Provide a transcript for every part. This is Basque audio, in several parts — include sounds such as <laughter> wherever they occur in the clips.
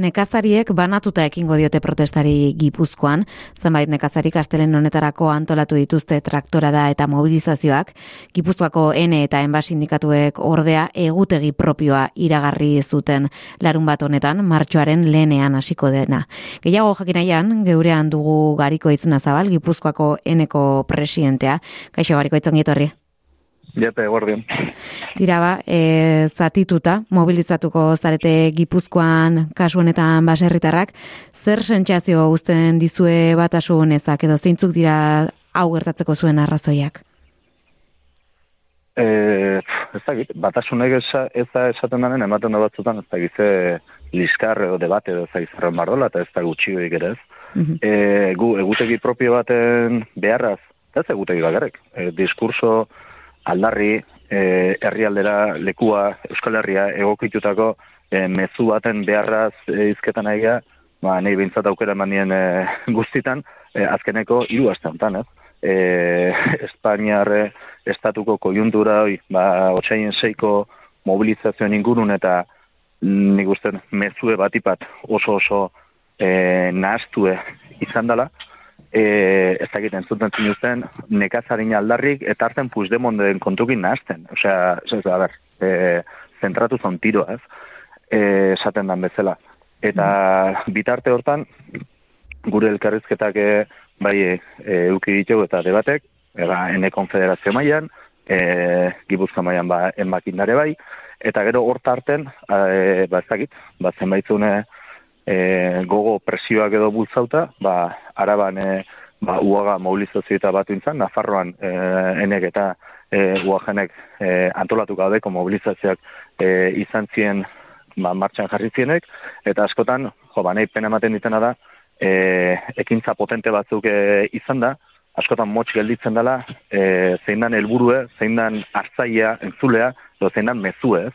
nekazariek banatuta ekingo diote protestari Gipuzkoan, zenbait nekazarik astelen honetarako antolatu dituzte traktorada eta mobilizazioak, Gipuzkoako N eta enba sindikatuek ordea egutegi propioa iragarri zuten larun bat honetan, martxoaren lehenean hasiko dena. Gehiago jakinaian, geurean dugu gariko itzuna zabal, Gipuzkoako N-eko presidentea. Kaixo, gariko itzon horri. Jepe, guardian. Tira ba, e, zatituta, mobilizatuko zarete gipuzkoan kasu honetan baserritarrak, zer sentsazio uzten dizue batasun ezak edo zeintzuk dira hau gertatzeko zuen arrazoiak? E, ez da, batasunek ez da esaten denen, ematen da batzutan, ez da gize liskar edo debate edo zaizarren bardola, eta ez da gutxioik ere ez. Mm gu, egutegi propio baten beharraz, ez egutegi bagarek, e, diskurso, aldarri e, herrialdera lekua Euskal Herria egokitutako e, mezu baten beharraz e, izketan aiga, ba, nahi bintzat aukera manien e, <laughs> guztitan, e, azkeneko hiru aste ez? <laughs> E, Espainiarre estatuko kojuntura, hoi, ba, otxaien seiko mobilizazioen ingurun eta nik uste mezue batipat oso oso e, nahaztue izan dela, e, ez dakit entzuten zinuzten, nekazarin aldarrik, eta hartzen den kontukin nahazten. Osea, ez da, ber, e, zentratu zon tiro, ez? E, esaten dan bezala. Eta mm. bitarte hortan, gure elkarrizketak e, bai e, euki ditu eta debatek, era ene konfederazio mailan, e, gibuzka mailan ba, enbakindare bai, eta gero horta harten, e, ba ez dakit, ba zenbaitzune, e, gogo presioak edo bultzauta, ba, araban e, ba, uaga mobilizazio eta batu intzan, Nafarroan e, enek eta e, uagenek e, antolatu gabeko mobilizazioak e, izan zien ba, martxan jarri zienek, eta askotan, jo, ba, nahi pena ematen ditena da, e, ekintza potente batzuk e, izan da, askotan motx gelditzen dela, e, zein dan helburue, zein dan hartzaia, entzulea, edo zein dan mezuez,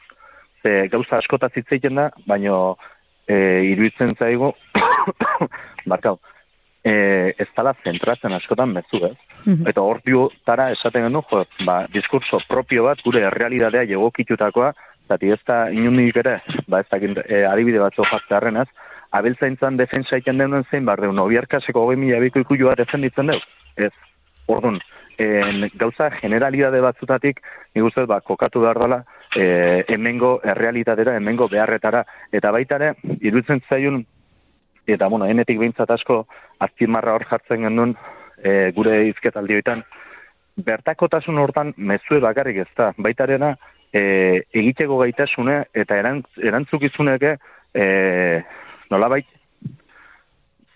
e, gauza askota zitzeiten da, baino e, iruditzen zaigo, <coughs> barkau, e, ez tala zentratzen askotan mezu, ez? Mhm. Eta hor tara esaten genuen, jo, ba, diskurso propio bat, gure realidadea jegokitutakoa, zati ez da inundik ere, ba, ez da e, adibide batzu jartzearen, ez? Abiltzaintzan defensa ikan denuen zein, bar, deun, obiarkaseko hogei mila biko ikuioa defenditzen deu? Ez, orduan, en, gauza generalidade batzutatik, nik uste, ba, kokatu behar dela, e, hemengo errealitatera, hemengo beharretara, eta baita ere, iruditzen zaiun, eta bueno, enetik behintzat asko, azpimarra hor jartzen genuen, e, gure izketaldioetan, bertakotasun hortan mezue bakarrik ez da, baita arena, e, egiteko gaitasune eta erantz, erantzukizuneke, e, nola bait,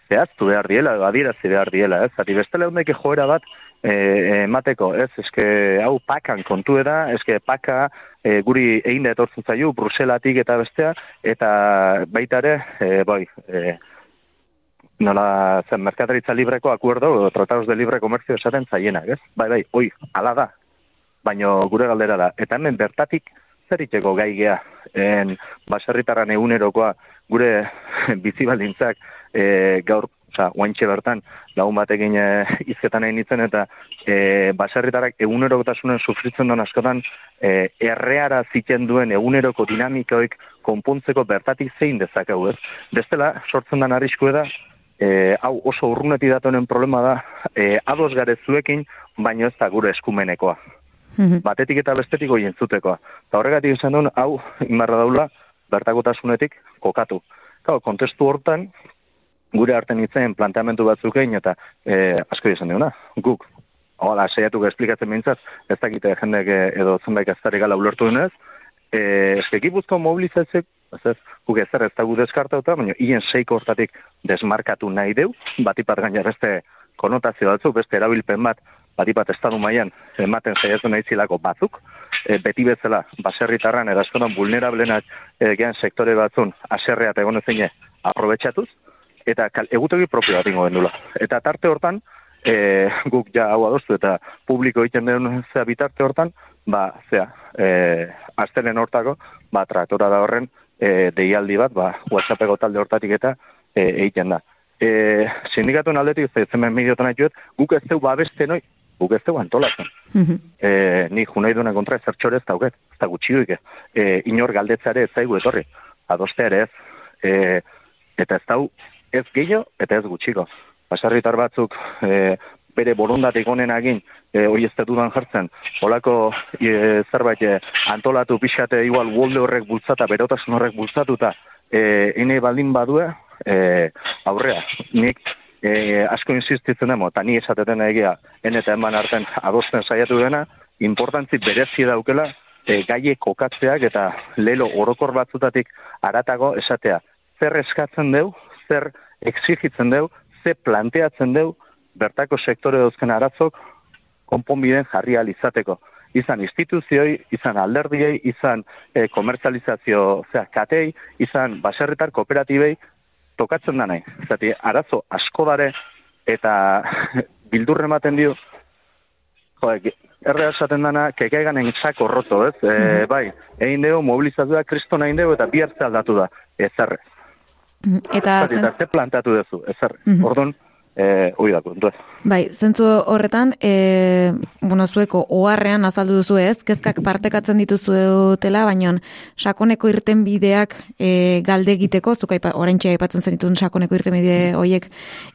zehaztu behar diela, adierazi behar diela, ez? Zati, bestele hondeke joera bat, emateko, ez, eske hau pakan kontu da, eske paka e, guri egin da etortzen zaiu, Bruselatik eta bestea, eta baita ere, e, bai, e, nola zen merkataritza libreko akuerdo, tratados de libre comercio esaten zaienak, ez? Bai, bai, oi, ala da, baino gure galdera da. Eta hemen bertatik zer itxeko gai gea, en baserritarran egunerokoa gure <laughs> bizibaldintzak e, gaur Osa, guaintxe bertan, lagun batekin <laughs> e, izketan egin nintzen, eta e, baserritarak egunerokotasunen sufritzen duen askotan, e, erreara ziten duen eguneroko dinamikoik konpontzeko bertatik zein dezakegu, ez? Bestela, sortzen den arrisku da, e, hau oso urruneti datonen problema da, e, ados gare zuekin, baino ez da gure eskumenekoa. Mhm. Batetik eta bestetik oien zutekoa. Eta horregatik izan duen, hau, inbarra daula, bertakotasunetik kokatu. Kau, kontestu hortan, gure arten itzen planteamentu batzuk egin eta e, asko izan diona, guk. Hala, seiatu esplikatzen mintzaz, ez dakite jendek e, edo zenbait aztari gala ulertu denez, e, eskekipuzko mobilizatzek, ez ez, guk ez ez da deskartauta, baina hien seiko hortatik desmarkatu nahi deu, batipat gaina beste konotazio batzuk, beste erabilpen bat, batipat estadu mailan ematen saiatu nahi zilako batzuk, e, beti bezala, baserritarran, erazkonan vulnerablenak e, sektore batzun, aserrea eta egon ezine, aprobetsatuz, eta kal, egutegi propio bat ingo. Eta tarte hortan, e, guk ja hau adostu eta publiko egiten den zea bitarte hortan, ba, zea, e, aztenen hortako, ba, traktora da horren, e, deialdi bat, ba, WhatsAppeko talde hortatik eta e, egiten da. E, sindikatuen aldetik, ez zemen mediotan haituet, guk ez zeu babeste noi, guk ez zeu antolatzen. Mm -hmm. e, ni junai duen kontra ez zertxore ez dauket, ez da gutxi duike. E, inor galdetzare ez zaigu etorri, adoste ere ez. E, Eta ez dau, ez gehiago eta ez gutxiko. Basarritar batzuk e, bere borondatik honen agin, e, hori ez dudan jartzen, holako e, zerbait e, antolatu pixate igual wolde horrek bultzata, berotasun horrek bultzatuta, e, ene baldin badue, e, aurrea, nik e, asko insistitzen demo, eta ni esateten egia, en eta eman arten adosten saiatu dena, importantzi berezi daukela, e, gaie kokatzeak eta lelo orokor batzutatik aratago esatea, zer eskatzen deu, zer exigitzen deu, zer planteatzen deu, bertako sektore dozken aratzok, konponbiden jarri izateko. Izan instituzioi, izan alderdiei, izan e, komertzalizazio zera, katei, izan baserritar kooperatibei, tokatzen da nahi. Zati, arazo asko dare eta <laughs> bildurre ematen dio, jo, erre esaten dana, kekaigan entzako roto, ez? E, bai, egin dugu, mobilizatu da, kristo nahi dugu, eta bihartze aldatu da, ezarrez. Mhm. Eta, eta ze plantatu duzu, ezarrez. Mm Ordon, eh hori da Bai, zentzu horretan, eh bueno, zueko oharrean azaldu duzu ez, kezkak partekatzen dituzuela, baina sakoneko irten bideak e, galde egiteko, zuk aipa, oraintxe aipatzen zen ditun sakoneko irten bide horiek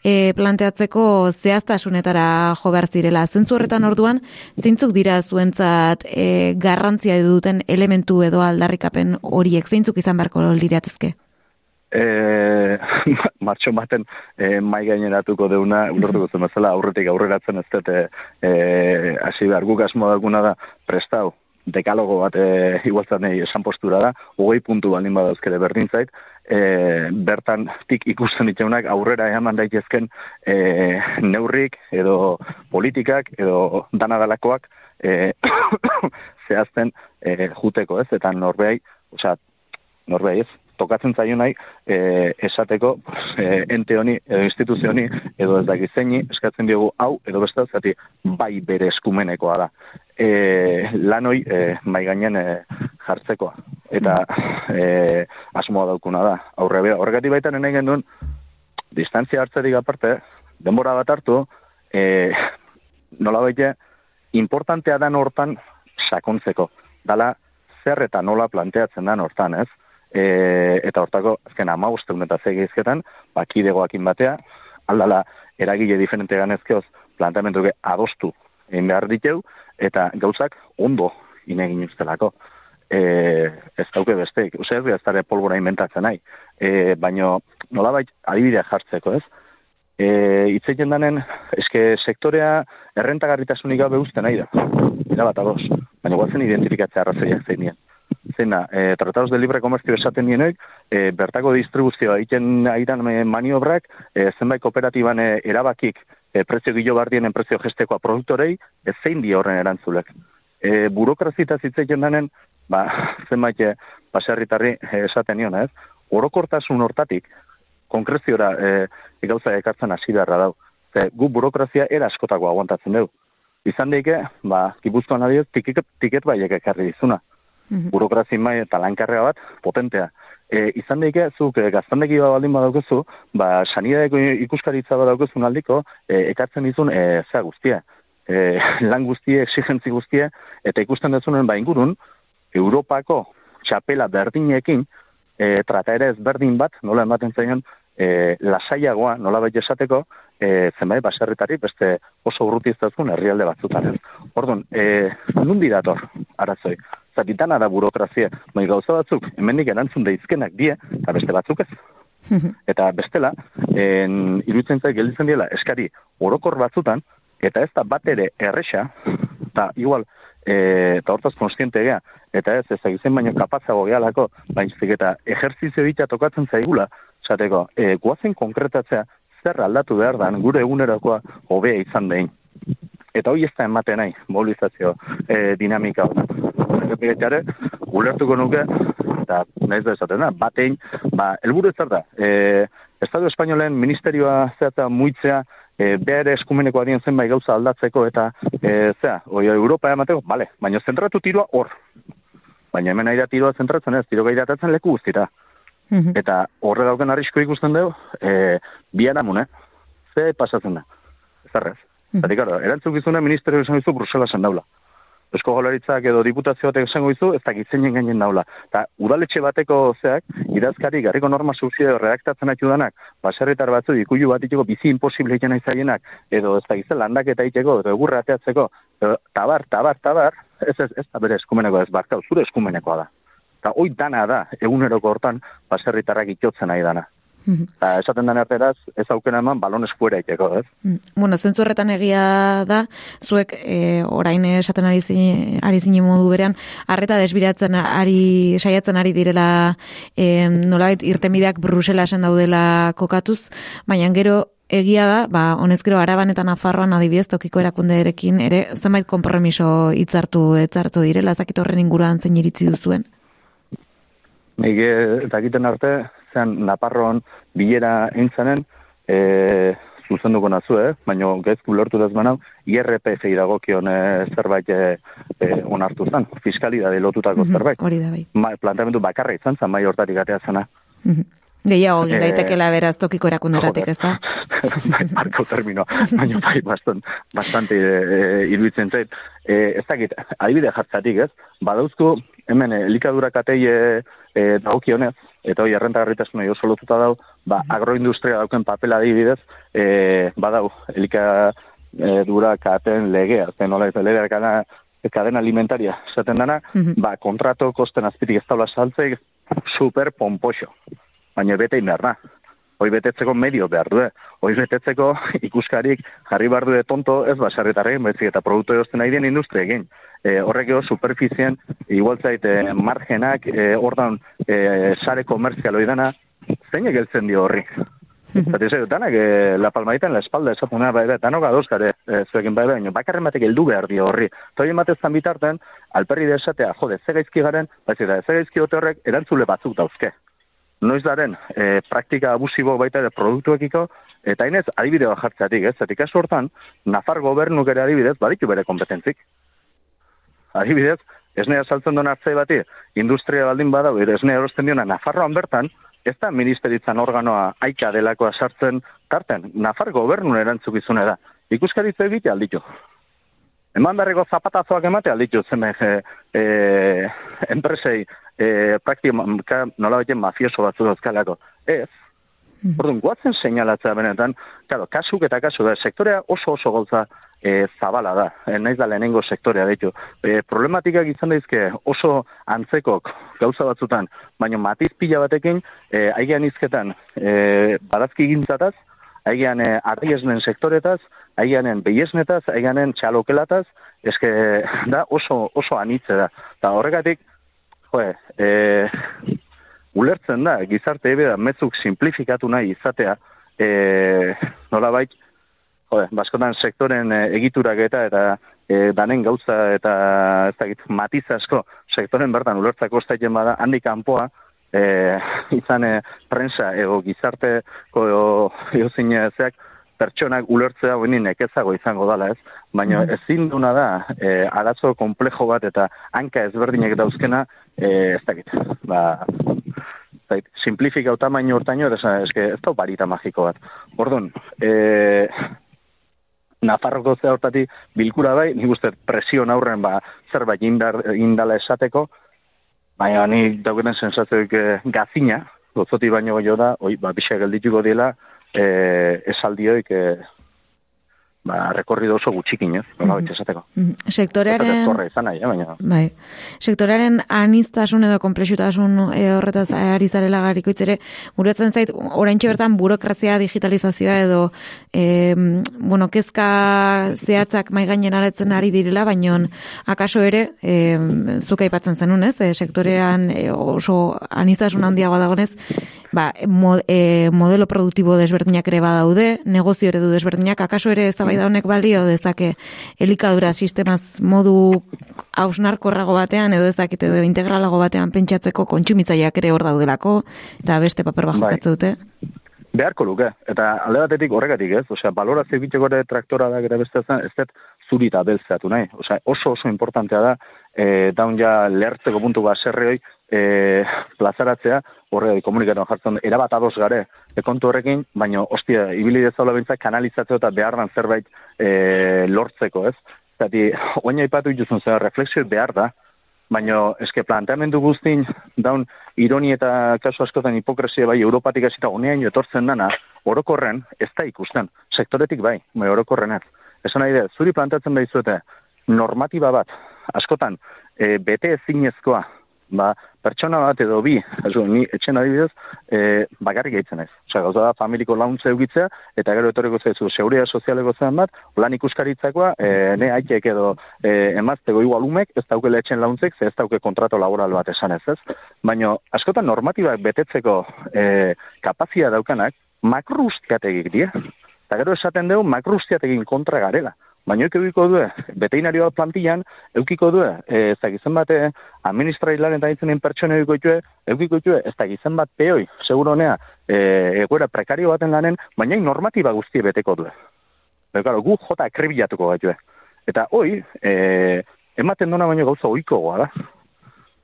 e, planteatzeko zehaztasunetara jo behar zirela. Zentzu horretan orduan, zeintzuk dira zuentzat e, garrantzia duten elementu edo aldarrikapen horiek, zeintzuk izan beharko liratezke? E, <laughs> martxo baten e, mai gaineratuko deuna, ulertuko zen bezala, aurretik aurreratzen ez dute, e, hasi behar. Guk asmo daguna da, prestau, dekalogo bat e, igualtzat nahi esan postura da, hogei puntu balin badauzkere berdin zait, e, bertan tik ikusten diteunak aurrera eman daitezken e, neurrik edo politikak edo danadalakoak e, <coughs> zehazten e, juteko ez, eta norbeai, osea, norbeai ez, tokatzen zaio nahi e, esateko e, ente honi edo instituzio honi edo ez dakiz zeini eskatzen diogu hau edo beste zati bai bere eskumenekoa da. E, lan hoi e, mai gainen e, jartzekoa. Eta e, asmoa daukuna da. Aurre bera horregatik baita nahi genuen distantzia hartzerik aparte denbora bat hartu e, nola baite importantea dan hortan sakontzeko. Dala zer eta nola planteatzen dan hortan, ez? E, eta hortako, azken ama uste eta zegizketan, bakidegoakin batea, aldala eragile diferente ganezkeoz, planteamendu adostu egin behar diteu, eta gauzak ondo inegin ustelako. E, ez dauke besteik, uste ez dara polbora inventatzen nahi, e, baino nolabait adibidea jartzeko ez, e, itzeiten danen, eske sektorea errentagarritasunik gabe uste nahi da, era bat ados, baina guazen identifikatzea arrazoiak zein dien zena, e, tratados de libre comercio esaten dienek, e, bertako distribuzioa egiten aidan maniobrak, e, zenbait kooperatiban e, erabakik e, prezio gilo bardien prezio gestekoa produktorei, ez zein di horren erantzulek. E, burokrazita zitzeken denen, ba, <laughs> zenbait e, baserritarri e, esaten nion, ez? Orokortasun hortatik, konkreziora e, gauza ekartzen hasi beharra dau. Ze, gu burokrazia era askotako aguantatzen dugu. Izan daike, ba, gipuzkoan adioz, tiket, tiket baiek ekarri dizuna. -hmm. burokrazi mai eta lankarrega bat potentea. E, izan daike, zuk e, gaztandeki bat baldin badaukezu, ba, sanidadeko ikuskaritza badaukezu aldiko, e, ekartzen izun e, zea guztia. E, <laughs> lan guztie, exigentzi guztie, eta ikusten dezunen ba ingurun, Europako txapela berdinekin, e, trata ere ez berdin bat, nola ematen zaion, e, lasaiagoa, nola baita esateko, e, zenbait baserritari beste oso urruti ez herrialde batzutan. Orduan, e, nundi dator, arazoi zatitana da burokrazia, bai gauza batzuk, hemendik erantzun daizkenak die, eta beste batzuk ez. <laughs> eta bestela, en, irutzen zait gelditzen diela, eskari orokor batzutan, eta ez da bat ere erresa, eta igual, e, eta hortaz konstiente gea, eta ez ez egizen baino kapatzago gehalako, baina eta ejerzizio ditia tokatzen zaigula, zateko, e, guazen konkretatzea, zer aldatu behar da, gure egunerakoa hobea izan behin. Eta hoi ez da ematen nahi, mobilizazio e, dinamika errepiketxare, ulertuko nuke, eta nahiz da esaten da, batein, ba, elburu ez da, e, Estado Espainolen ministerioa zeata muitzea, e, behar eskumeneko adien zenbait gauza aldatzeko, eta e, zea, oi, Europa emateko, bale, baina zentratu tiroa hor. Baina hemen aira tiroa zentratzen ez, tiro gairatatzen leku Mhm. Eta horre dauken arrisko ikusten dugu, e, bian amun, Ze pasatzen da? Zerrez. Mm -hmm. Zati, erantzuk izuna ministerio esan izu Brusela daula Eusko Jolaritzak edo diputazio batek esango izu, ez dakit zeinen gainen daula. Ta udaletxe bateko zeak, idazkari garriko norma subsidio redaktatzen haitu danak, baserritar batzu ikuilu bat iteko bizi imposible egin aizaienak, edo ez dakit landak eta iteko, edo egurra ateatzeko, edo, tabar, tabar, tabar, ez ez, ez da bere eskumeneko ez, barkau, zure eskumenekoa da. Eta hoi dana da, eguneroko hortan, baserritarrak itotzen nahi dana. Eta esaten den arteraz, ez aukena eman balonez fuera iteko, ez? Mm. Bueno, zentzu horretan egia da, zuek e, orain esaten ari zine, ari zine modu berean, arreta desbiratzen ari, saiatzen ari direla e, nolait irtemideak Bruselasen daudela kokatuz, baina gero egia da, ba, honezkero araban eta nafarroan adibidez tokiko erakundeerekin ere zenbait konpromiso hitzartu etzartu direla, ezakit horren inguruan zein iritzi duzuen? Nik eta egiten arte, zean Naparroan bilera intzanen, e, zuzenduko nazu, eh? baina gezku lortu daz manau, IRPF iragokion e, zerbait e, onartu zen, fiskalidade lotutako mm zerbait. Hori da bai. Ma, plantamendu bakarra izan zen, mai hortatik atea zena. Mm -hmm. Gehiago, e, daitekela beraz tokiko erakunderatik, ez da? <laughs> bai, marko termino, baina bai, bastan, bastante e, iruditzen zait. E, ez dakit, adibide jartzatik, ez? Badauzko, hemen, elikadura katei e, e, daukionez, eta hori errentagarritasuna oso lotuta dau, ba, mhm. agroindustria dauken papela adibidez, e, badau, elika e, dura katen legea, zen nola ez legea kana, kadena alimentaria, zaten dana, mm ba, kontrato kosten azpitik ez daula saltzeik, super pompoxo. Baina bete inber da. Hoi betetzeko medio behar du, hoi betetzeko <laughs> ikuskarik jarri behar du tonto ez basarretarren, bezik eta produktu erosten nahi den industria egin e, horrek edo superfizien, igual zaite margenak, e, ordan e, sare komerzial oidana, zein egeltzen dio horri? Zati zei, danak, e, la palmaita en la espalda esatuna, bai, bai, danok adozkare, e, zuekin bai, bai, bakarren batek heldu behar dio horri. Toi ematezan bitarten, alperri de esatea, jode, zegaizki garen, bai, zeta, zegaizki horrek erantzule batzuk dauzke. Noiz daren, e, praktika abusibo baita ere produktuekiko, eta inez, adibide bat jartzeatik, ez? Zetik asu hortan, Nafar gobernuk ere adibidez, baditu bere kompetentzik adibidez, esnea saltzen duen hartzai bati, industria baldin badau, esnea erosten diona, Nafarroan bertan, ez da ministeritzan organoa aika delakoa sartzen tarten, Nafar gobernun erantzukizune da. Ikuskaritza egite alditu. Eman berreko zapatazoak emate alditu zen e, e, enpresei e, praktika nola baiten mafioso batzu dauzkalako. Ez, Mm. Orduan, guatzen seinalatzea benetan, claro, kasuk eta kasu da, sektorea oso oso goltza e, zabala da, e, naiz da lehenengo sektorea ditu. E, problematikak izan daizke oso antzekok gauza batzutan, baina matiz pila batekin, e, aigean izketan e, badazki gintzataz, aigean e, arriesnen sektoretaz, aigeanen behiesnetaz, aigeanen txalokelataz, eske <laughs> da oso, oso anitze da. Ta horregatik, joe, e, ulertzen da, gizarte ebe da, metzuk simplifikatu nahi izatea, e, nola baik, jode, baskotan sektoren e, egiturak eta eta e, danen gauza eta ez dakit, matiz asko sektoren bertan ulertzako estaiten bada, handik kanpoa, e, izan e, prensa ego gizarteko ego zeak, pertsonak ulertzea hori nekezago izango dala ez, baina mm. ezin duna da e, arazo komplejo bat eta hanka ezberdinek dauzkena e, ez dakit, ba, zait, simplifika tamaino hortaino, ez, ez da barita magiko bat. Orduan, e, Nafarroko zea hortati bilkura bai, nik uste presio aurren ba, zerbait indar, indala esateko, baina ni dauketen sensazioik e, gazina, gotzoti baino jo da, oi, ba, bixak geldituko dela, e, esaldioik, e, ba, rekorrido oso gutxikin, ez? Mm -hmm. Sektorearen... izan nahi, eh, baina... Bai. Sektorearen aniztasun edo komplexutasun e, horretaz ari zarela gariko itzere, guretzen zait, orain bertan burokrazia digitalizazioa edo, e, bueno, kezka zehatzak mai gainen aretzen ari direla, baina akaso ere, e, zuka ipatzen zenun, ez? E, sektorean e, oso aniztasun handiagoa dagonez, ba, e, modelo produktibo desberdinak ere badaude, negozio eredu desberdinak, akaso ere ez da honek balio dezake elikadura sistemaz modu hausnarkorrago batean, edo ez dakit edo integralago batean pentsatzeko kontsumitzaileak ere hor daudelako, eta beste paper bat bai. dute. Beharko luke, eta alde batetik horregatik ez, osea, balorazio egiteko ere traktora da gara beste zen, ez dut zuri eta beltzeatu nahi, osea, oso oso importantea da, e, daun ja lehertzeko puntu bat zerreoi, e, plazaratzea, horre komunikatu jartzen, erabat ados gare, ekontu horrekin, baina, ostia, ibili dezaula bintzak kanalizatzeo eta beharran zerbait e, lortzeko, ez? zati, oina ipatu dituzun zer, refleksio behar da, baina eske planteamendu guztin daun ironi eta kasu askotan hipokresia bai Europatik hasita honean etortzen dana orokorren ez da ikusten sektoretik bai bai orokorrenak esan nahi da zuri plantatzen da normatiba bat askotan e, bete ezinezkoa ba, pertsona bat edo bi, ez ni etxen adibidez, e, bakarrik gaitzen ez. Osa, gauza da, familiko launtze eukitzea, eta gero etorriko zaizu, seguria sozialeko zen bat, lan ikuskaritzakoa, e, ne haitek edo e, emaztego igual umek, ez dauke etxen launtzek, ze ez dauke kontrato laboral bat esan ez ez. Baina, askotan normatibak betetzeko e, kapazia daukanak, makrustiategik die. Eta gero esaten dugu, makrustiategin kontra garela. Baina eukiko du, beteinarioa plantillan, eukiko du, ez da gizen bat administrailaren eta itzenen pertsone eukiko du, eukiko du, ez da gizen bat peoi, seguro honea, e, egoera prekario baten lanen, baina normatiba guztie beteko du. Eta gu jota akribilatuko gaitu. Eta hoi, e, ematen duna baino gauza oiko goa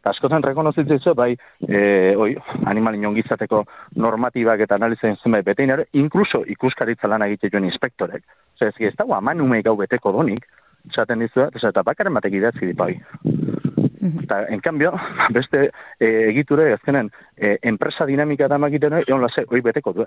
askotan rekonozitzen zu, bai, e, oi, animal inongizateko normatibak eta analizen zenbait betein ere, inkluso ikuskaritza lan egite joan inspektorek. Zer, ez dago aman ume gau beteko donik, zaten dizu, eta bakaren batek idatzi dipa mhm. Eta, en cambio, <laughs> beste e, egiture, ezkenen, e, enpresa dinamika da magiten, egon lase, oi beteko du.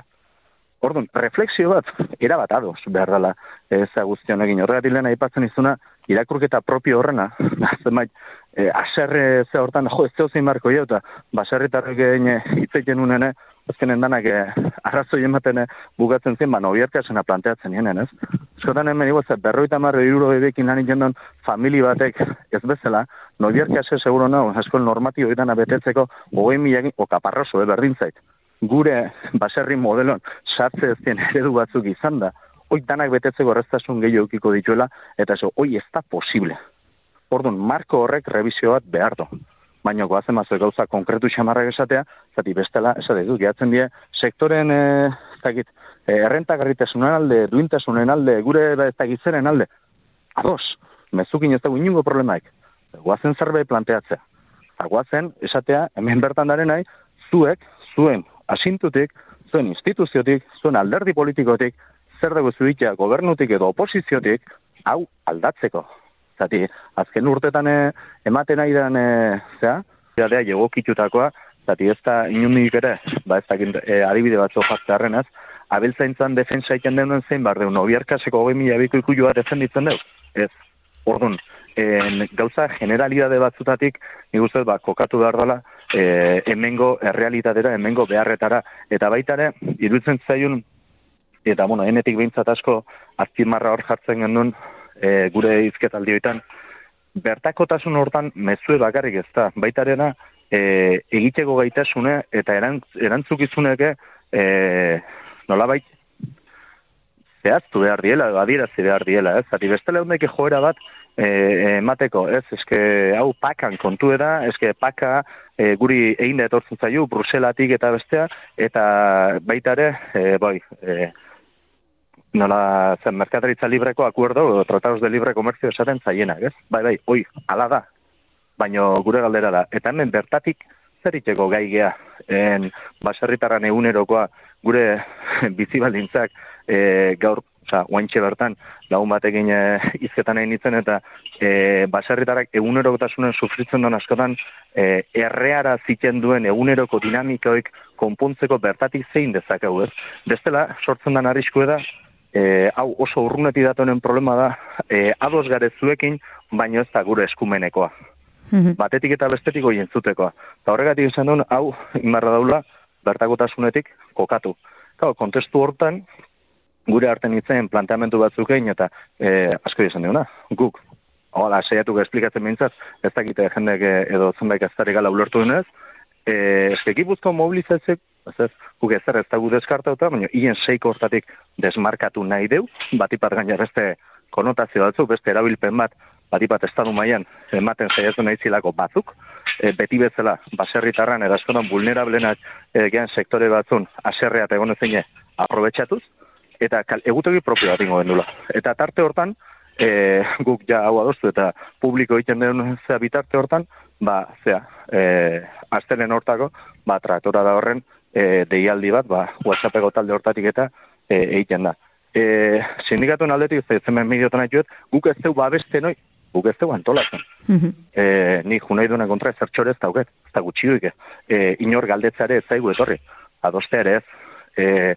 Orduan, refleksio bat, erabat ados behar dela, ez guztion egin. Horregatik lehen aipatzen izuna, irakurketa propio horrena, <laughs> zenbait, e, aserre ze hortan, jo, ez zeuzin marko jo, eta baserritarrek egin hitzeiten unene, azkenen danak e, arrazoi ematen bugatzen zen, ba, nobiarkasena planteatzen jenen, ez? Eskotan hemen igo, ze berroita marro iruro bebekin lan ikendon famili batek ez bezala, nobiarkase seguro nago, eskol normatio edan abetetzeko, goi milagin, okaparroso, e, berdin zait. Gure baserri modelon sartze ez eredu batzuk izan da, hoi danak betetzeko erreztasun gehiago eukiko dituela, eta zo, hoi ez da posible. Orduan, marko horrek revisio bat behar du. Baina goazen mazu gauza konkretu xamarrak esatea, zati bestela, esate du, gehatzen die, sektoren, e, zakit, e, errentagarritasunen alde, duintasunen alde, gure ez dakit zeren alde, ados, mezukin ez dago inungo problemaik, goazen zerbait planteatzea. Eta goazen, esatea, hemen bertan daren nahi, zuek, zuen asintutik, zuen instituziotik, zuen alderdi politikotik, zer dago zuitea gobernutik edo oposiziotik, hau aldatzeko. Zati, azken urtetan eh, ematen nahi den, e, zera, zera, jegokitutakoa, zati ez da inundik ere, ba ez da e, adibide batzu jartzearen ez, abiltzaintzan defensa iken denuen zein bar deun, obiarkaseko hogei mila biko ikujua defenditzen deu, ez, orduan, en, gauza generalidade batzutatik, nik uste, ba, kokatu behar dela, e, emengo errealitatera, emengo beharretara, eta baitare, irutzen zaiun, eta, bueno, enetik behintzat asko, azpimarra hor jartzen genuen, e, gure izketaldioetan, bertakotasun hortan mezue bakarrik ez da, baitarena e, egiteko gaitasune eta erantz, erantzukizuneke e, nola bait zehaztu behar diela, adierazi behar diela, ez? Zati bestele hundeke joera bat e, emateko, ez? Eske hau pakan kontu da, eske paka e, guri egin da etortzen zaiu, Bruselatik eta bestea, eta baitare, e, bai, e, nola zen merkataritza libreko akuerdo, tratados de libre comercio esaten zaienak, ez? Bai, bai, oi, ala da, baino gure galdera da. Eta hemen bertatik zer itxeko gai gea, en baserritarran egunerokoa gure <laughs> bizibaldintzak e, gaur, oza, guaintxe bertan, lagun batekin e, izketan egin nintzen, eta e, baserritarrak egunerokotasunen sufritzen duen askotan, e, erreara ziten duen eguneroko dinamikoik konpontzeko bertatik zein dezakegu, ez? Bestela, sortzen den arrisku da, e, hau oso urruneti datonen problema da, e, ados gare zuekin, baino ez da gure eskumenekoa. Mhm. Batetik eta bestetik oien zutekoa. Eta horregatik izan duen, hau, inbarra daula, bertakotasunetik kokatu. Kau, kontestu hortan, gure arten itzen planteamentu batzuk egin, eta e, asko izan duena, guk. Hala, seiatu esplikatzen mintzaz, ez dakite jendek edo zenbait ez gala ulertu denez, e, eskekipuzko mobilizatzek Ez ez, guk ez ez dugu deskartauta, baina hien seiko hortatik desmarkatu nahi deu, batipat gaina beste konotazio batzuk, beste erabilpen bat, batipat estadu maian ematen zaiatu nahi zilako batzuk, e, beti bezala, baserritarran, erazkonan vulnerablenak e, gehan sektore batzun, aserrea eta egon ezine, aprobetsatuz, eta kal, egutoki propio bat ingo gendula. Eta tarte hortan, e, guk ja hau adostu eta publiko egiten den zea bitarte hortan, ba, zea, e, aztenen hortako, ba, traktora da horren, e, deialdi bat, ba, WhatsAppeko talde hortatik eta e, egiten da. e, sindikatuen aldetik, ez hemen midiotan nahi guk ez dugu babeste noi, guk ez dugu antolatzen. Mm e, ni junai duen kontra ez zertxore ez dauket, ez da gutxi e, inor galdetzare ez zaigu etorri, adoste ere ez, e,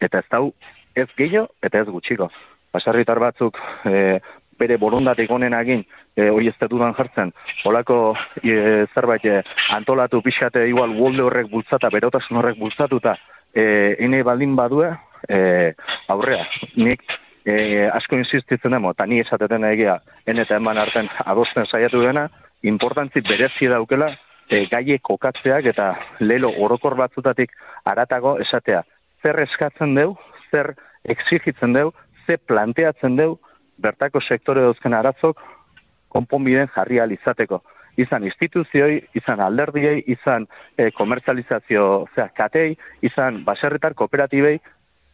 eta ez dau ez gehiago eta ez gutxiko. Basarritar batzuk e, bere borondatik honen agin, e, hori ez dudan jartzen, holako e, zerbait e, antolatu pixate igual wolde horrek bultzata, berotasun horrek bultzatuta, e, ene baldin badue, e, aurrea, nik e, asko insistitzen demo, eta ni esateten egia, en eta eman arten adosten saiatu dena, importantzi berezi daukela, e, gaie kokatzeak eta lelo orokor batzutatik aratago esatea, zer eskatzen deu, zer exigitzen deu, zer planteatzen deu, bertako sektore dozken aratzok, konponbiden jarri izateko. Izan instituzioi, izan alderdiei, izan e, komertzalizazio zera, katei, izan baserritar kooperatibei,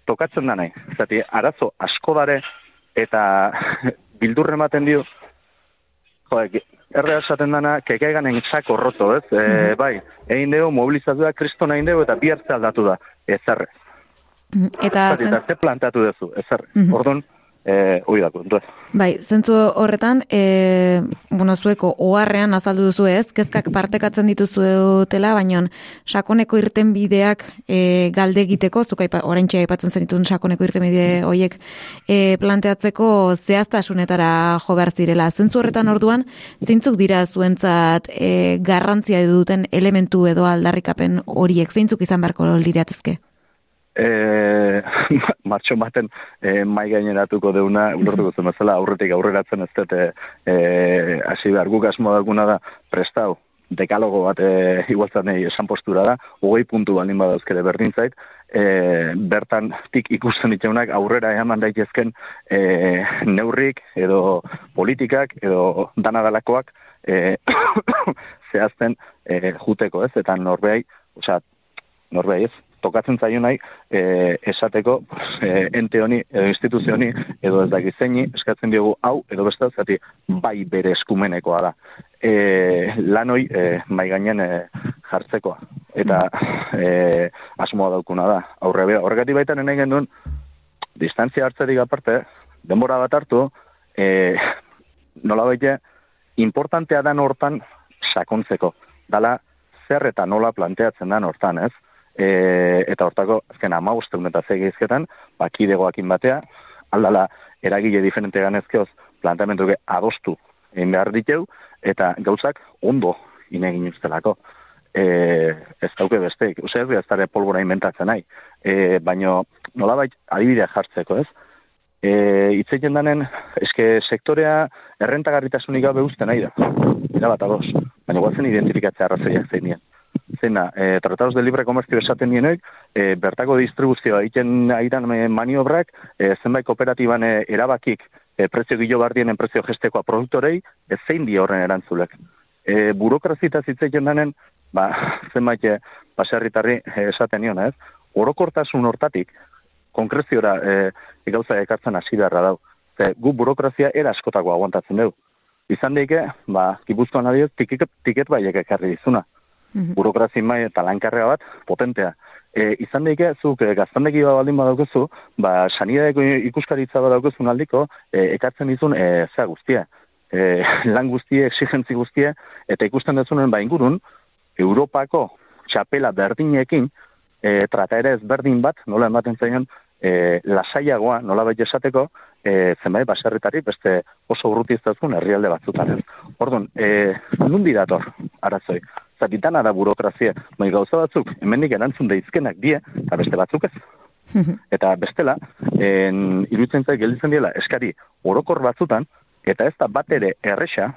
tokatzen da nahi. Zati, arazo asko dare eta <laughs> bildurre ematen dio, jo, erre esaten dana, kekaigan entzako roto, ez? E, bai, egin dugu, mobilizazioa kristona egin dugu, eta bihartze aldatu da, ezarrez. Mhm. Eta, eta ze plantatu duzu, ezarrez. Mm Ordon, eh hori da kontua. Bai, zentzu horretan, eh bueno, zueko oharrean azaldu duzu ez, kezkak partekatzen dituzuela, baina sakoneko irten bideak e, galde egiteko, zuk aipa, oraintxe aipatzen zen ditun sakoneko irten bide horiek e, planteatzeko zehaztasunetara jo behar zirela. Zentzu horretan orduan, zeintzuk dira zuentzat e, garrantzia duten elementu edo aldarrikapen horiek, zeintzuk izan beharko liratezke? E, <laughs> martxo baten e, mai gaineratuko deuna, ulertuko zen bezala, aurretik aurreratzen ez dute, e, hasi behar. Guk asmo daguna da, prestau, dekalogo bat e, igualtzat nahi esan postura da, hogei puntu balin badauzkere berdin zait, e, bertan tik ikusten diteunak aurrera eman daitezken e, neurrik edo politikak edo danadalakoak e, <coughs> zehazten e, juteko ez, eta norbeai, osea, norbeai ez, tokatzen zaio nahi e, esateko e, ente honi edo instituzio honi edo ez dakit zeini eskatzen diogu hau edo beste zati bai bere eskumenekoa da. E, lan hoi e, mai gainen e, jartzekoa. Eta e, asmoa daukuna da. Aurre bera horregatik baita nahi genuen distantzia hartzerik aparte denbora bat hartu e, nola baite importantea dan hortan sakontzeko. Dala zer eta nola planteatzen dan hortan, ez? E, eta hortako, azken ama usteun eta zegizketan, bakidegoakin batea, aldala eragile diferente ganezkeoz, planteamendu adostu egin behar diteu, eta gauzak ondo inegin ustelako. E, ez dauke besteik, uste ez dara polbora inventatzen nahi, e, baino nolabait adibidea jartzeko ez, e, itzeiten danen, eske sektorea errentagarritasunik gabe uste nahi da, era bat ados, baina guazen identifikatzea arrazoiak zein dien zena, e, tratados de libre comercio esaten dienek, e, bertako distribuzioa egiten aidan maniobrak, e, zenbait kooperatiban e, erabakik e, prezio gilo bardien prezio gestekoa produktorei, ez zein di horren erantzulek. E, burokrazita zitzeiten denen, ba, <laughs> zenbait e, baserritarri e, esaten nion, ez? Orokortasun hortatik, konkreziora e, gauza ekartzen hasi beharra dau. Ze, gu burokrazia era askotako aguantatzen dugu. Izan daike, ba, gipuzkoan adioz, tiket, tiket baiek ekarri dizuna. -hmm. burokrazi mai eta lankarrega bat potentea. E, izan daike, zuk e, gaztandeki bat baldin badaukezu, ba, sanidadeko ikuskaritza badaukezu aldiko, e, ekartzen izun e, zea guztia. E, <laughs> lan guztie, exigentzi guztie, eta ikusten dezunen ba ingurun, Europako txapela berdinekin, e, trata ere ez berdin bat, nola ematen zaion, e, lasaiagoa, nola baita esateko, e, zenbait baserritari beste oso urruti ez herrialde batzutan. Orduan, e, nundi dator, arazoi zatitana da burokrazia, bai gauza batzuk, hemendik erantzun daizkenak die, eta beste batzuk ez. <laughs> eta bestela, en, irutzen zait gelditzen diela, eskari orokor batzutan, eta ez da bat ere erresa,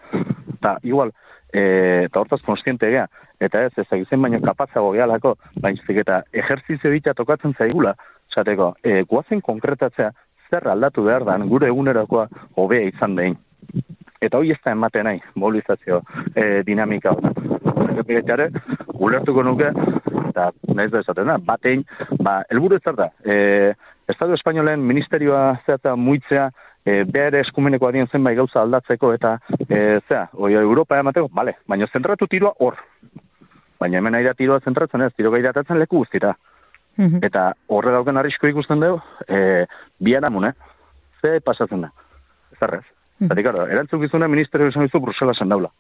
eta igual, e, eta hortaz konstiente gea, eta ez ez egizen baino kapatzago gehalako, baina eta ejerzizio ditia tokatzen zaigula, zateko, e, guazen konkretatzea, zer aldatu behar da, gure egunerakoa hobea izan behin. Eta hoi ez da ematen nahi, mobilizazio e, dinamika errepiketxare, ulertuko nuke, eta nahiz da esaten da, batein, ba, elburu ez da, e, Estado Espainolen ministerioa zeata muitzea, e, behar eskumeneko adien zenbait gauza aldatzeko, eta e, zea, oi, Europa emateko, bale, baina zentratu tiroa hor. Baina hemen aira tiroa zentratzen ez, tiro gairatatzen leku guztira. Mhm. Eta horre dauken arrisko ikusten dugu, e, bian amune, ze pasatzen da. Zerrez. Mm. Zatik, erantzuk izuna ministerio esan izu Bruselasen daula.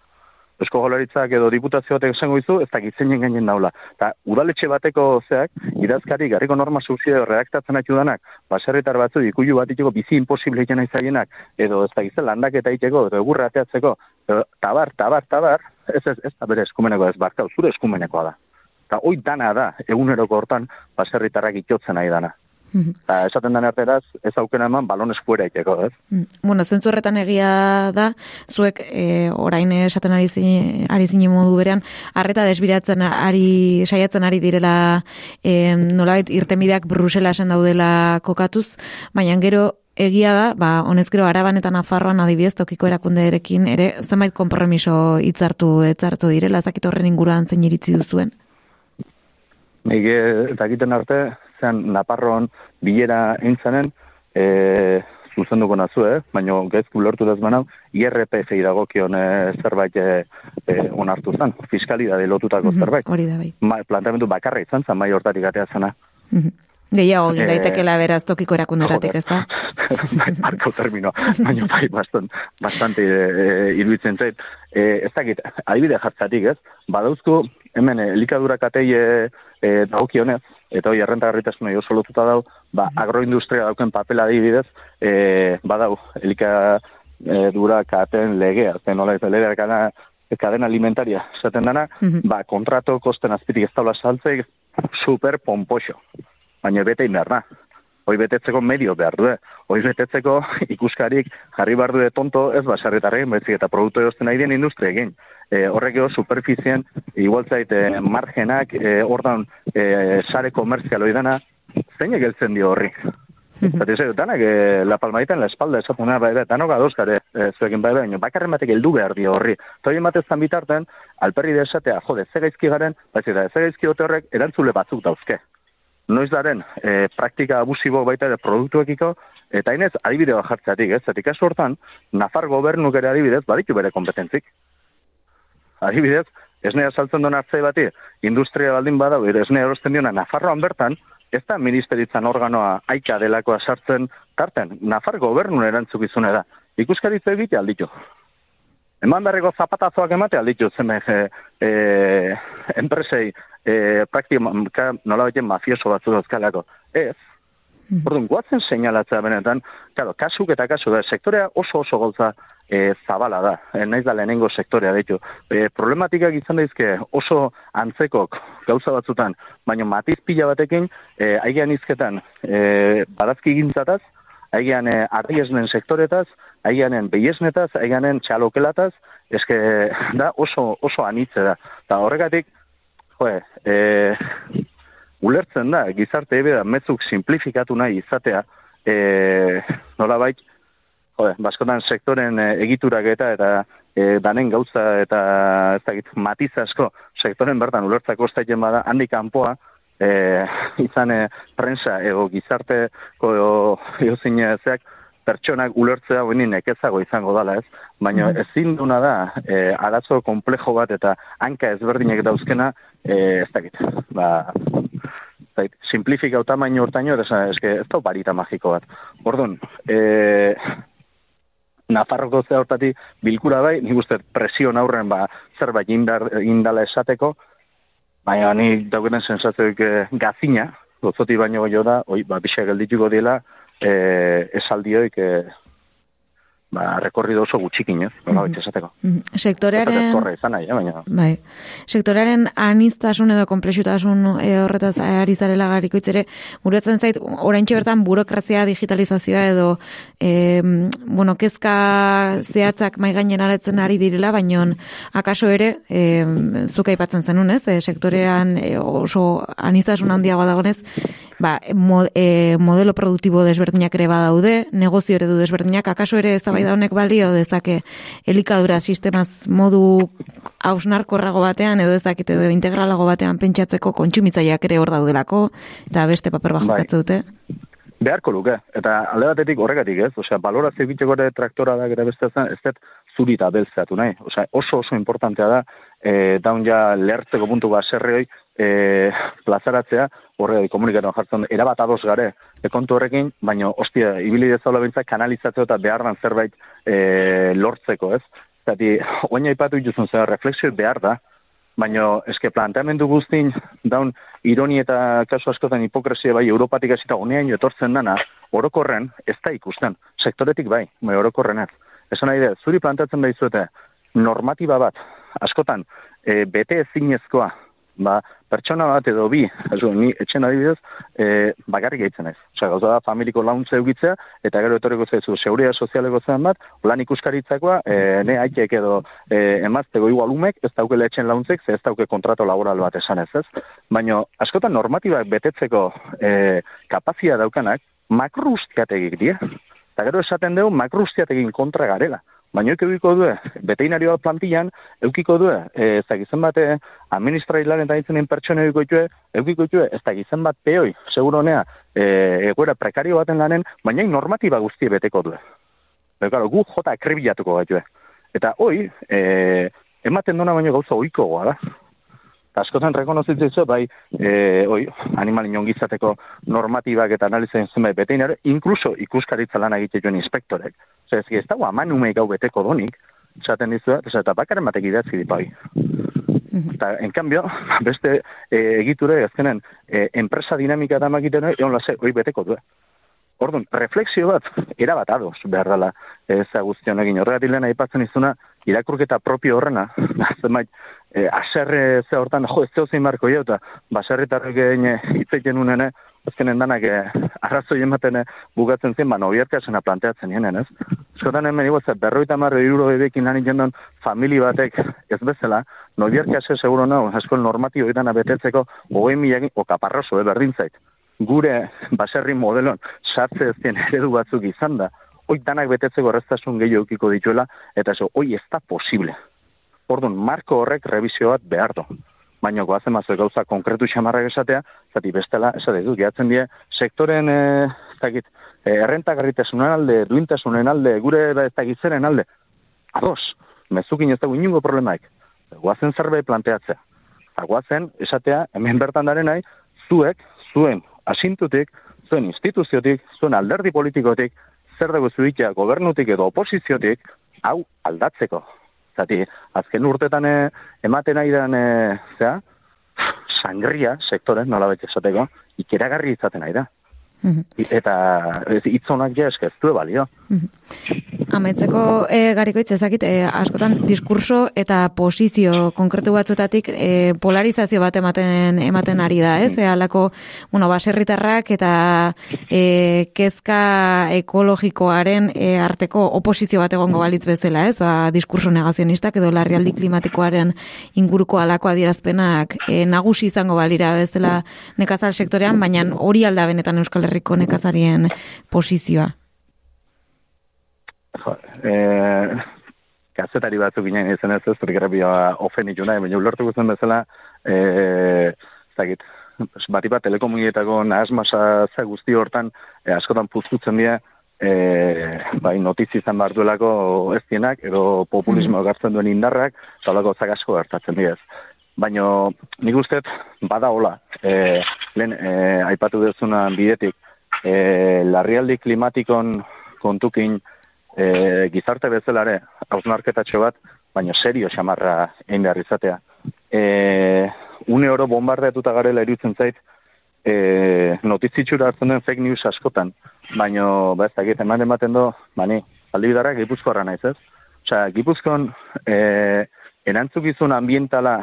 Eusko Jolaritzak edo diputazio batek esango izu, ez dakit zeinen gainen daula. Ta udaletxe bateko zeak, idazkari garriko norma subsidio reaktatzen haitu danak, baserritar batzu ikuju bat iteko bizi imposible egin aizaienak, edo ez dakit landak eta iteko, edo egurra ateatzeko, edo, tabar, tabar, tabar, ez ez, ez da bere eskumeneko ez, barkau, zure eskumenekoa da. Eta hoi dana da, eguneroko hortan, baserritarrak itotzen nahi dana. Eta esaten den arteraz, ez aukena eman balonez fuera iteko, ez? Mm. Bueno, zentzu horretan egia da, zuek e, orain esaten ari zine, ari zine modu berean, arreta desbiratzen ari, saiatzen ari direla e, nolait irtemideak Bruselasen daudela kokatuz, baina gero egia da, ba, honezkero araban eta nafarroan adibidez tokiko erakundeerekin ere zenbait konpromiso hitzartu etzartu direla, ezakit horren inguruan zein iritzi duzuen? Nik eta egiten arte, zean Naparroan bilera intzanen, e, zuzenduko nazu, eh? baina gezku lortu daz manau, IRPF iragokion e, zerbait e, onartu zen, fiskalidade lotutako mm zerbait. Hori da bai. Ma, plantamendu bakarra izan zen, mai hortatik atea zena. Mm -hmm. Gehiago, e, daitekela beraz tokiko erakunderatik, ez da? <laughs> bai, marko termino, baina bai, bastan, bastante e, iruditzen zait. E, ez dakit, adibide jartzatik, ez? Badauzko, hemen, elikadura katei e, e, daukionez, eta hori errentagarritasun nahi oso lotuta dau, ba, mhm. agroindustria dauken papela adibidez, e, badau, elika e, dura katen legea, zen nola ez legea kana, kadena alimentaria, zaten dana, mhm. ba, kontrato kosten azpitik ez taula saltzeik, super pompoxo. Baina bete inber da. Hoi betetzeko medio behar du, hoi betetzeko <laughs> ikuskarik jarri behar du tonto ez basarretarren, bezik eta produktu erosten nahi den industria egin e, horrek edo superfizien, igual zaite margenak, e, ordan e, sare komerzial oidana, zein egeltzen dio horri? Zati zei, danak, e, la palmaita en la espalda esatuna, bai, bai, danok adozkare, e, zuekin bai, bai, bakarren batek eldu behar dio horri. Toi ematezan bitarten, alperri de esatea, jode, zegaizki garen, bai, zeta, zegaizki horrek erantzule batzuk dauzke. Noiz daren, e, praktika abusibo baita ere produktuekiko, eta inez, adibide bat jartzeatik, ez? Zetik asu hortan, Nafar gobernuk ere adibidez, baditu bere kompetentzik adibidez, esnea saltzen duen hartzai bati, industria baldin badau, esnea erosten diona, Nafarroan bertan, ez da ministeritzan organoa aika delakoa sartzen tarten, Nafar gobernun erantzukizune da. Ikuskaritza egite alditu. Eman darreko zapatazoak emate alditu zen e, e, enpresei e, praktika nola baiten mafioso batzu dauzkalako. Ez, Mm. Orduan, guatzen seinalatzea benetan, claro, kasuk eta kasu da, sektorea oso oso goltza e, zabala da, e, naiz da lehenengo sektorea ditu. E, problematikak izan daizke oso antzekok gauza batzutan, baina matiz pila batekin, e, aigean izketan e, badazki gintzataz, aigean e, arriesnen sektoretaz, aigeanen behiesnetaz, aigeanen txalokelataz, eske <laughs> da oso, oso anitze da. Eta horregatik, joe, e, ulertzen da, gizarte ebe da, metzuk simplifikatu nahi izatea, e, nola bai, jode, baskotan sektoren e, egiturak eta eta e, danen gauza eta ez dakit, matiz asko sektoren bertan ulertzako estaiten bada, handik kanpoa, e, izan e, prensa ego gizarteko ego zeak, pertsonak ulertzea hori nekezago izango dala ez, baina mm. ezin duna da e, arazo komplejo bat eta hanka ezberdinek dauzkena e, ez dakit, ba, zait, simplifika tamaino hortaino, ez, ez da barita magiko bat. Orduan, e, Nafarroko zea hortati bilkura bai, nik uste presio aurren ba, zerbait indar, indala esateko, baina ni dauketen sensazioik e, gazina, gotzoti baino jo da, oi, ba, bixak geldituko dela, e, esaldioik, e, ba, rekorrido oso gutxikin, ez? Mm -hmm. Sektorearen... izan nahi, eh, baina... Bai. Sektorearen aniztasun edo komplexutasun e, horretaz ari zarela gariko itzere, guretzen zait, orain bertan burokrazia digitalizazioa edo, e, bueno, kezka zehatzak mai gainen aretzen ari direla, baina akaso ere, e, zuka ipatzen zenun, ez? E, sektorean e, oso aniztasun handiagoa dagonez, ba, e, modelo produktibo desberdinak ere badaude, negozio eredu desberdinak, akaso ere ez da honek balio dezake elikadura sistemaz modu hausnarkorrago batean, edo ez dakite edo integralago batean pentsatzeko kontsumitzaileak ere hor daudelako, eta beste paper bat bai. dute. Beharko luke, eta alde batetik horregatik ez, osea, balorazio egiteko ere traktora da gara beste zen, ez dut zurita beltzeatu nahi, osea, oso oso importantea da, e, daun ja lehertzeko puntu bat zerreoi, e, plazaratzea, horre komunikatuan jartzen, erabat ados gare, ekontu horrekin, baina, ostia, ibili dezaula bintzak kanalizatzeo eta beharran zerbait e, lortzeko, ez? Zati, oina ipatu dituzun zer, refleksio behar da, baina eske planteamendu guztin daun ironi eta kasu askotan hipokresia bai Europatik hasita honean etortzen dana orokorren ez da ikusten sektoretik bai bai orokorrenak esan nahi da zuri plantatzen daizuete normatiba bat askotan e, bete ezinezkoa ba, pertsona bat edo bi, ez ni etxen adibidez, e, bakarrik gaitzen ez. Osa, gauza da, familiko launtze eukitzea, eta gero etorriko zaizu, seguria sozialeko zen bat, lan ikuskaritzakoa, e, ne haitek edo e, emaztego igualumek, ez dauke etxen launtzek, ze ez dauke kontrato laboral bat esan ez ez. Baina, askotan normatibak betetzeko e, kapazia daukanak, makrustiategik die. Eta gero esaten dugu, makrustiategin kontra garela. Baina eukiko du, beteinarioa plantillan, eukiko du, ez da gizan bat administrailaren eta itzenen pertsone eukiko du, eukiko du, ez da gizan bat peoi, seguro honea, e, egoera prekario baten lanen, baina normatiba guztie beteko du. Eta gu jota akribilatuko gaitu. Eta hoi, e, ematen duna baino gauza oiko goa askotan rekonozitzen zu, bai, e, oi, animal inongizateko normatibak eta analizen zenbait betein, inkluso ikuskaritza lan egite joan inspektorek. Zer, ez, ez dago aman gau beteko donik, zaten dizu, eta bakaren batek idatzi dipai. Mhm. Eta, en cambio, <laughs> beste e, egiture, ezkenen, e, enpresa dinamika da magiten, egon lase, oi beteko du. Orduan, refleksio bat, erabat ados behar dela, ez guztion egin. Horregatik lehen aipatzen izuna, irakurketa propio horrena, <laughs> zenbait, e, aserre ze hortan, jo, ez zeuzin marko jo, eta baserritarrek egin hitzeiten unene, azkenen danak e, arrazoi ematen bugatzen zen, ba, nobiarkasena planteatzen jenen, ez? Eskotan hemen igo, ze berroita marro iruro bebekin lan ikendon famili batek ez bezala, nobiarkase seguro nago, eskol normatio edan abetetzeko, goi milagin, o kaparroso, e, berdin zait. Gure baserri modelon, sartze ez eredu batzuk izan da, hoi danak betetzeko erreztasun gehiago eukiko dituela, eta zo, hoi ez da posible. Orduan, marko horrek revisio bat behar du. Baina goazen mazu gauza konkretu xamarrak esatea, zati bestela, esate du, gehatzen die, sektoren, e, zakit, e, errentagarritasunen alde, duintasunen alde, gure ez dakit zeren alde, ados, mezukin ez dago inungo problemaik, goazen zerbait planteatzea. Eta goazen, esatea, hemen bertan daren nahi, zuek, zuen asintutik, zuen instituziotik, zuen alderdi politikotik, zer dago zuitea gobernutik edo oposiziotik, hau aldatzeko. Zati, azken urtetan eh, ematen nahi den, e, zera, sangria sektoren, nola esateko, ikeragarri izaten nahi da. Mhm. Eta hitzonak ja eskaztu balio. Mhm. Ametzeko e, garikoitz ezakit, e, askotan diskurso eta posizio konkretu batzutatik e, polarizazio bat ematen ematen ari da, ez? E, alako, bueno, baserritarrak eta e, kezka ekologikoaren e, arteko oposizio bat egongo balitz bezala, ez? Ba, diskurso negazionistak edo larrialdi klimatikoaren inguruko alako adierazpenak e, nagusi izango balira bezala nekazal sektorean, baina hori alda benetan Euskal Herriko nekazarien posizioa eh, kazetari batzuk ginen izan ez ez, pergerabia ofen ituna, baina ulertu guzen bezala, eh, zagit, bati bat telekomunietako nahazmasa za guzti hortan, eh, askotan puztutzen dira, e, bai, notizi izan behar duelako ez dienak, edo populismo mm. gartzen duen indarrak, zalako zagasko hartatzen dira. Baina nik uste bada hola, e, lehen e, aipatu dezuna bidetik, e, larrialdi klimatikon kontukin e, gizarte bezalare hausnarketatxo bat, baina serio xamarra egin behar izatea. E, une oro bombardeatuta garela irutzen zait, e, notizitxura hartzen den fake news askotan, baina ba ez dakit, eman ematen do, bani, aldi bidara, gipuzko naiz ez? Osa, gipuzkon e, erantzukizun ambientala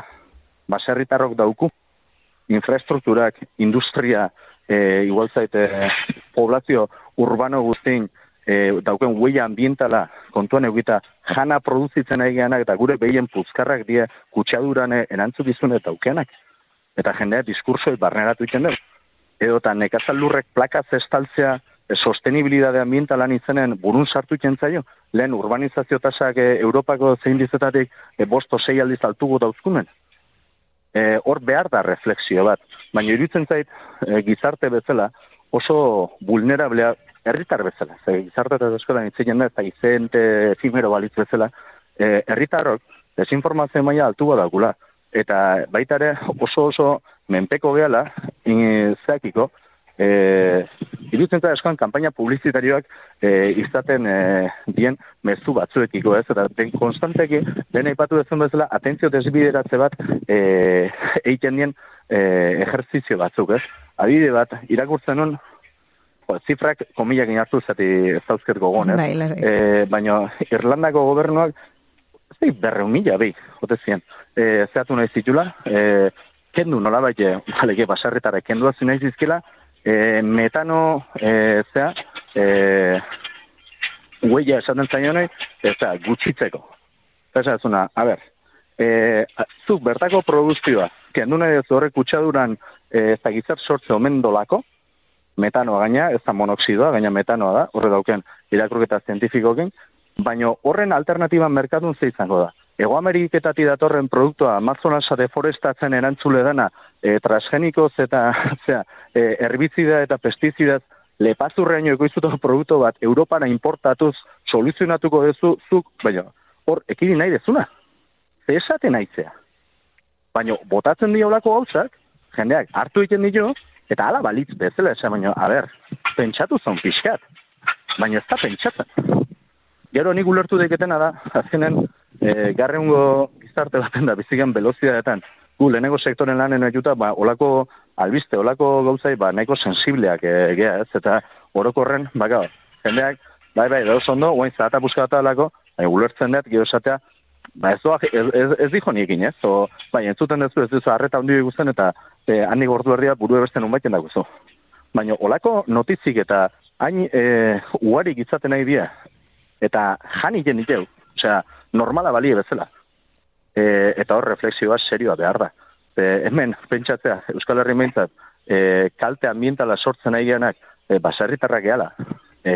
baserritarrok dauku, infrastrukturak, industria, e, igual zaite, poblazio urbano guztin, e, dauken huella ambientala kontuan egita jana produzitzen egianak eta gure behien puzkarrak die kutsaduran erantzukizun eta aukeanak. Eta jendea diskursoi barneratu iten dugu. Edo eta nekazal lurrek plakaz estaltzea e, sostenibilidade ambientalan izenen burun sartu iten zaio. Lehen urbanizazio tasak e, Europako zein dizetatik e, bosto sei aldiz altugu dauzkumen. E, hor behar da refleksio bat. Baina iruditzen zait e, gizarte bezala oso vulnerablea herritar bezala, ze gizarte eta eskolan itzeien da, eta izente efimero balitz bezala, e, herritarrok desinformazio maila altu badakula. Eta baita ere oso oso menpeko gehala, zeakiko, e, irutzen eta eskoan kampaina publizitarioak e, izaten e, dien mezu batzuekiko ez, eta den konstanteki, den aipatu dezun bezala, atentzio desbideratze bat e, eiken dien e, ejerzizio batzuk ez. Adide bat, irakurtzen nun, zifrak komilak inartu zati zauzket gogon, ez? Bai, e, baina Irlandako gobernuak, zei berre mila bi, hotezien, e, zehatu nahi zitula, e, kendu nola baite, baleke, basarretara, kendu azu nahi zizkela, e, metano e, zea, e, huella esaten zaionei, ez da, gutxitzeko. Eta zuna, a ber, e, zu bertako produzioa, kendu nahi ez horrek kutsaduran e, gizar sortze omen dolako, metanoa gaina, ez da monoksidoa, gaina metanoa da, horre dauken irakruketa zientifikokin, baina horren alternatiban merkatun ze izango da. Ego Ameriketati datorren produktua Amazonasa deforestatzen erantzule dana e, transgenikoz eta <laughs> zera, e, herbizida eta pestizidaz lepazurreaino ekoizutu produktu bat Europara importatuz soluzionatuko dezu zuk, baina hor ekidi nahi dezuna. Ze esaten nahizea. Baina botatzen diolako gauzak, jendeak hartu egiten dio, eta ala balitz bezala esan, baina, a ber, pentsatu zon pixkat. Baina ez da pentsatzen. Gero nik ulertu deketena da, azkenen, e, garrengo gizarte baten da, bizigen velozidadetan, gu lehenengo sektoren lanen ejuta, ba, olako albiste, olako gauzai, ba, nahiko sensibleak e, ez, eta orokorren, ba, gau, jendeak, bai, bai, dauz ondo, guain zahata buskata alako, bai, ulertzen dut, gero esatea, ba, ez, ez, ez, ez dijo niekin, ez, o, bai, entzuten ez ez duzu, arreta hondi guztien, eta e, handi gordu herria buru ebesten unbaiten dago Baina, olako notizik eta hain e, uarik izaten nahi dira, eta jan igen ikeu, osea, normala balie bezala. E, eta hor refleksioa serioa behar da. E, hemen, pentsatzea, Euskal Herri meintzat, e, kalte ambientala sortzen nahi geanak, e, basarritarrak gehala. E,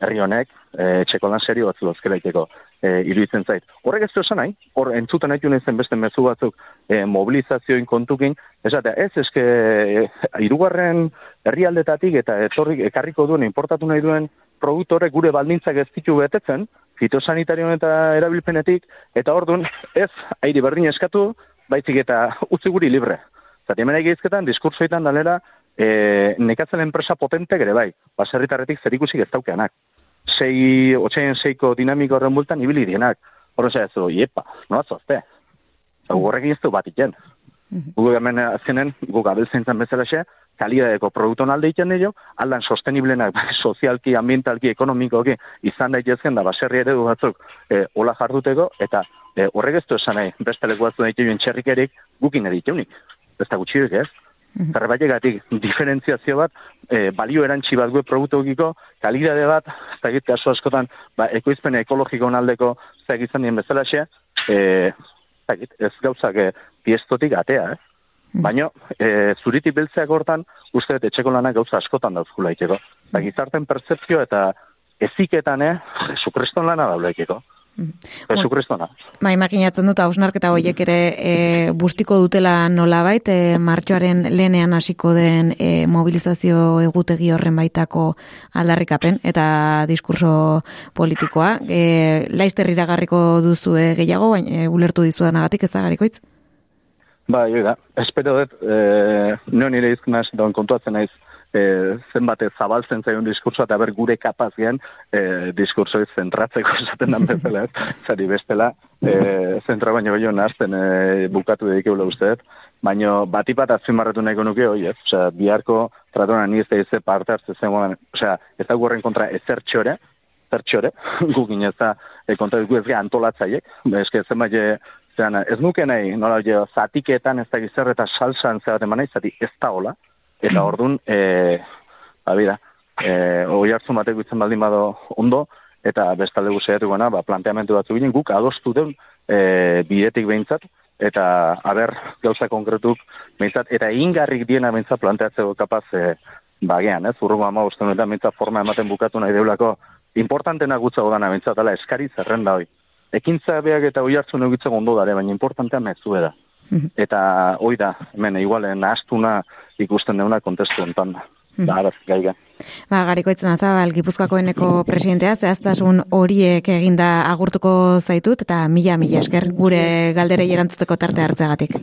herri honek, e, txeko lan serio batzu dozkela iteko, e, iruditzen zait. Horrek ez duzen nahi, hor entzuten nahi zen beste mezu batzuk e, mobilizazioin kontukin, esatea, ez eske e, irugarren herrialdetatik eta etorrik ekarriko duen, importatu nahi duen produktore gure baldintzak ez ditu betetzen, fitosanitario eta erabilpenetik, eta orduan <laughs> ez airi berdin eskatu, baizik eta utzi guri libre. Zati hemen egizketan, diskursoetan dalera, e, nekatzen enpresa potente gere bai, baserritarretik zer ikusik ez daukeanak. Sei, otxeien seiko dinamiko horren bultan, ibili dienak. Horren ez du, iepa, nola zoazte. Horrekin ez du bat iten. Mhm. Gugu hemen azkenen, guk abeltzen bezala xe, kalidadeko produktu alde egiten dio, aldan sosteniblenak <laughs> sozialki, ambientalki, ekonomikoki izan daitezken da baserri ere du batzuk e, ola jarduteko, eta e, horrek ez du esan nahi, beste leku batzu daituen txerrikerik gukin editunik. Ez da gutxirik ez? Mm -hmm. diferentziazio bat, e, balio erantzi bat gue produktu egiko, kalidade bat, ez da kasu askotan, ba, ekoizpen ekologiko aldeko zegizan dien bezala xe, e, ez gauzak e, piestotik atea, eh? Hmm. Baina, e, zuriti beltzeak hortan, uste dut etxeko lanak gauza askotan dauzkula ikeko. Ba, hmm. gizarten percepzio eta eziketan, eh, Jesu lana daula ikeko. Hmm. Jesu Kristona. Ba, imaginatzen dut, hausnarketa horiek ere e, bustiko dutela nolabait, e, martxoaren lehenean hasiko den e, mobilizazio egutegi horren baitako aldarrikapen eta diskurso politikoa. E, laizter iragarriko duzu gehiago, baina e, ulertu dizudanagatik ez da garikoitz? Ba, jo da, espero dut, e, nio nire izkunaz, daun kontuatzen naiz, e, zenbate zabaltzen zaion diskursoa, eta ber gure kapaz gen, e, diskurso zentratzeko esaten dan bezala, <laughs> zari bestela, e, zentra baino baino nazten e, bukatu edik eula usteet, baino batipat azpimarratu nahiko nuke, oi, ez, osea, biharko tratona ni ez da ize parte hartze zen, osea, ez da gurren kontra ezer txore, zer txore, <laughs> gukin ez da, e, kontra ez antolatzaiek, eske zenbait Zeran, ez nuke nahi, nola jo, zatiketan ez da gizar eta salsan zebat eman nahi, zati ez da hola. Eta mm. orduan, e, ba, bida, e, oi hartzun batek bitzen baldin bado ondo, eta bestalde guztiatu gana, ba, planteamentu batzu ginen, guk adostu den e, bidetik behintzat, eta haber gauza konkretuk behintzat, eta ingarrik diena behintzat planteatzeko kapaz e, bagean, ez, urrungo ama eta behintzat forma ematen bukatu nahi deulako, importantena gutza godana behintzat, ala, eskari zerrenda hoi ekintza beak eta oi hartzun egitzen ondo dare, baina importantea mezu da. Mhm. Eta hoi da, hemen, igualen, astuna ikusten deuna kontestu enten da. Mm Da, araz, gaiga. Ba, gariko itzen azabal, Gipuzkoako eneko presidentea, zehaztasun horiek eginda agurtuko zaitut, eta mila, mila esker, gure galderei erantzuteko tarte hartzeagatik.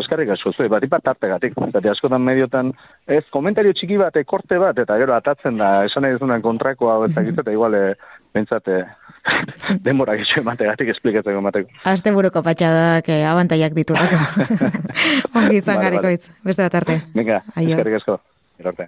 eskarrik asko, zue, bat ipat tartegatik. Zati askotan mediotan, ez, komentario txiki bat, korte bat, eta gero atatzen da, esan nahi duzunan kontrakoa, da <laughs> eta igual, bentsate, <laughs> denbora gitxo emategatik esplikatzeko emateko. Aste buruko patxadak eh, abantaiak ditu. <laughs> Ongi izan gariko itz, beste bat arte. Venga, eskarrik asko. Irarte.